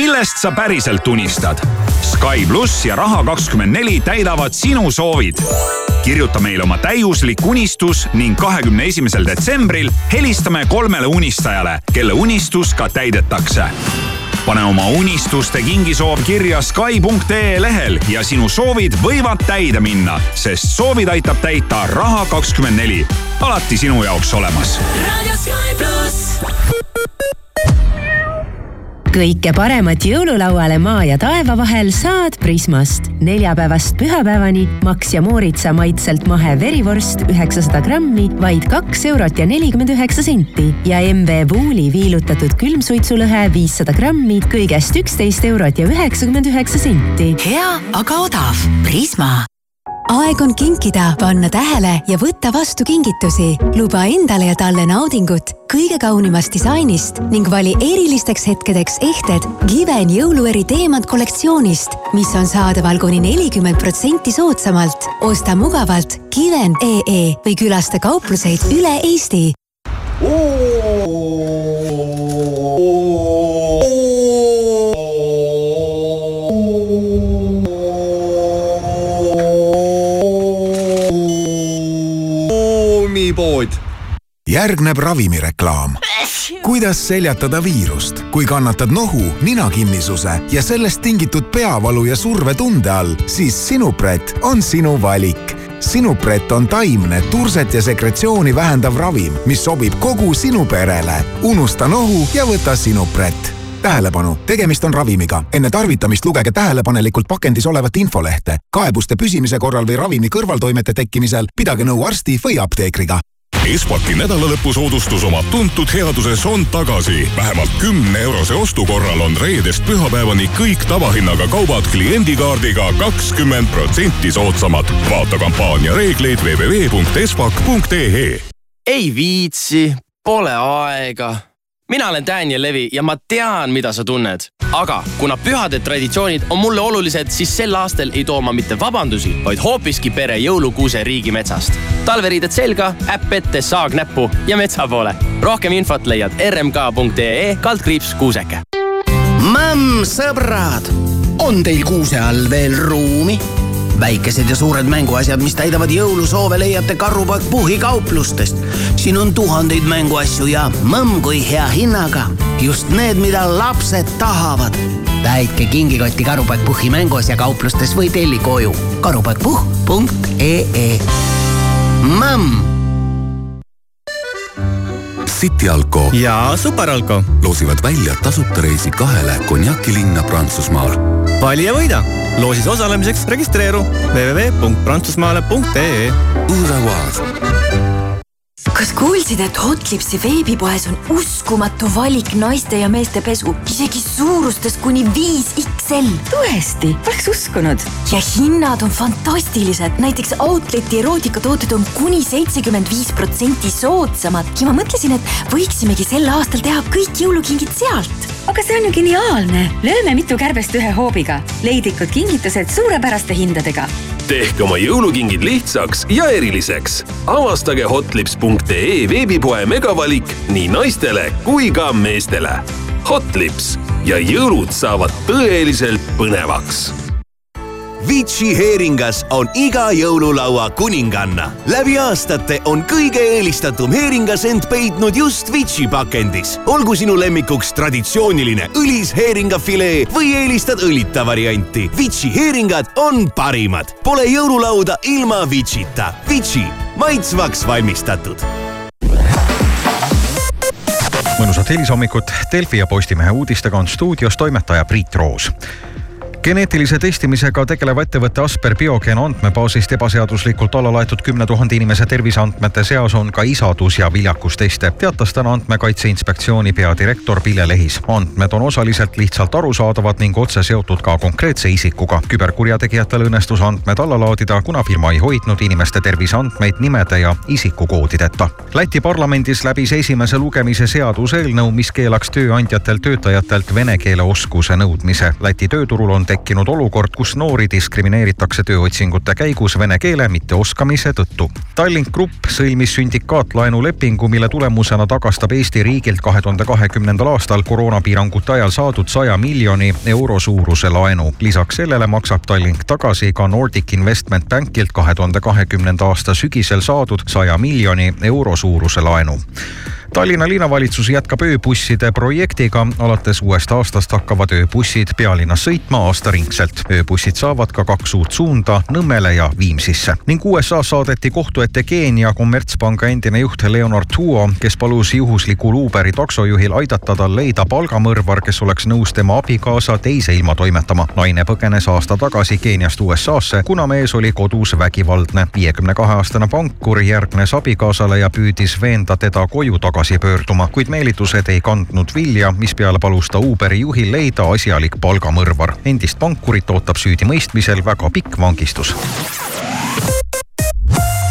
Millest sa päriselt unistad? Sky pluss ja Raha24 täidavad sinu soovid. kirjuta meile oma täiuslik unistus ning kahekümne esimesel detsembril helistame kolmele unistajale, kelle unistus ka täidetakse pane oma unistuste kingisoov kirja Sky.ee lehel ja sinu soovid võivad täide minna, sest soovid aitab täita Raha24. alati sinu jaoks olemas. Kõike paremat jõululauale maa ja taeva vahel saad Prismast. neljapäevast pühapäevani Max ja Mooritsa maitselt mahe verivorst üheksasada grammi, vaid kaks eurot ja nelikümmend üheksa senti ja MV Wooli viilutatud külmsuitsulõhe viissada grammi, kõigest üksteist eurot ja üheksakümmend üheksa senti. hea, aga odav. Prisma aeg on kinkida, panna tähele ja võtta vastu kingitusi. luba endale ja talle naudingut kõige kaunimast disainist ning vali erilisteks hetkedeks ehted Given jõulueri teemant kollektsioonist, mis on saadaval kuni nelikümmend protsenti soodsamalt. osta mugavalt Given.ee või külasta kaupluseid üle Eesti. Järgneb ravimireklaam. kuidas seljatada viirust, kui kannatad nohu, ninakinnisuse ja sellest tingitud peavalu ja survetunde all, siis Sinupret on sinu valik Sinupret on taimne turset ja sekretsiooni vähendav ravim, mis sobib kogu sinu perele. unusta nohu ja võta Sinupret tähelepanu, tegemist on ravimiga. enne tarvitamist lugege tähelepanelikult pakendis olevat infolehte. kaebuste püsimise korral või ravimi kõrvaltoimete tekkimisel pidage nõu arsti või apteekriga. Espaki nädalalõpusoodustus oma tuntud headuses on tagasi. vähemalt kümne eurose ostu korral on reedest pühapäevani kõik tavahinnaga kaubad kliendikaardiga kakskümmend protsenti soodsamad. vaata kampaania reegleid www.espak.ee. ei viitsi, pole aega. Mina olen Daniel Levi ja ma tean, mida sa tunned. aga kuna pühade traditsioonid on mulle olulised, siis sel aastal ei too ma mitte vabandusi, vaid hoopiski pere jõulukuuse riigimetsast. talveriided selga, äpp ette, saag näppu ja metsa poole. rohkem infot leiad rmk.ee kaldkriips kuuseke. Mõmm, sõbrad, on teil kuuse all veel ruumi? Väikesed ja suured mänguasjad, mis täidavad jõulusoove, leiate Karupakk Puhhi kauplustest. siin on tuhandeid mänguasju ja mõmm kui hea hinnaga. just need, mida lapsed tahavad. täitke kingikotti Karupakk Puhhi mänguasja kauplustes või telli koju karupakkpuhh.ee. mõmm City Alko ja Superalko loosivad välja tasuta reisi kahele konjakilinna Prantsusmaal. vali ja võida. Loosis osalemiseks registreeru www.prantsusmaale.ee. Kas kuulsid, et Hotlipsi veebipoes on uskumatu valik naiste ja meeste pesu, isegi suurustes kuni viis XL? tõesti, poleks uskunud. ja hinnad on fantastilised, näiteks Outleti erootikatooted on kuni seitsekümmend viis protsenti soodsamad ja ma mõtlesin, et võiksimegi sel aastal teha kõik jõulukingid sealt. aga see on ju geniaalne, lööme mitu kärbest ühe hoobiga. leidlikud kingitused suurepäraste hindadega tehke oma jõulukingid lihtsaks ja eriliseks. avastage hotlips.ee veebipoe megavalik nii naistele kui ka meestele. Hotlips ja jõulud saavad tõeliselt põnevaks Vici heeringas on iga jõululaua kuninganna. läbi aastate on kõige eelistatum heeringas end peitnud just Vici pakendis. olgu sinu lemmikuks traditsiooniline õlis heeringafilee või eelistad õlita varianti. Vici heeringad on parimad. Pole jõululauda ilma Vicita. Vici, maitsvaks valmistatud. Mõnusat helisommikut Delfi ja Postimehe uudistega on stuudios toimetaja Priit Roos geneetilise testimisega tegelev ettevõte Asper Biogen andmebaasist ebaseaduslikult alla laetud kümne tuhande inimese terviseandmete seas on ka isadus- ja viljakusteste, teatas täna Andmekaitse Inspektsiooni peadirektor Pille Lehis. andmed on osaliselt lihtsalt arusaadavad ning otse seotud ka konkreetse isikuga. küberkurjategijatel õnnestus andmed alla laadida, kuna firma ei hoidnud inimeste terviseandmeid nimede ja isikukoodideta. Läti parlamendis läbis esimese lugemise seaduseelnõu, mis keelaks tööandjatel töötajatelt vene keele oskuse nõudmise. Läti tööturul on tekkinud olukord, kus noori diskrimineeritakse tööotsingute käigus vene keele mitteoskamise tõttu. Tallink Grupp sõlmis sündikaatlaenulepingu, mille tulemusena tagastab Eesti riigilt kahe tuhande kahekümnendal aastal koroonapiirangute ajal saadud saja miljoni euro suuruse laenu. lisaks sellele maksab Tallink tagasi ka Nordic Investment Bankilt kahe tuhande kahekümnenda aasta sügisel saadud saja miljoni euro suuruse laenu Tallinna linnavalitsus jätkab ööbusside projektiga. alates uuest aastast hakkavad ööbussid pealinnas sõitma aastaringselt. ööbussid saavad ka kaks uut suunda Nõmmele ja Viimsisse ning USA saadeti kohtu ette Keenia kommertspanga endine juht Leonard Tuo, kes palus juhuslikul Uberi taksojuhil aidata tal leida palgamõrvar, kes oleks nõus tema abikaasa teise ilma toimetama. naine põgenes aasta tagasi Keeniast USA-sse, kuna mees oli kodus vägivaldne. viiekümne kahe aastane pankur järgnes abikaasale ja püüdis veenda teda koju tagasi tagasi pöörduma, kuid meelitused ei kandnud vilja, mispeale palus ta Uberi juhil leida asjalik palgamõrvar. endist pankurit ootab süüdimõistmisel väga pikk vangistus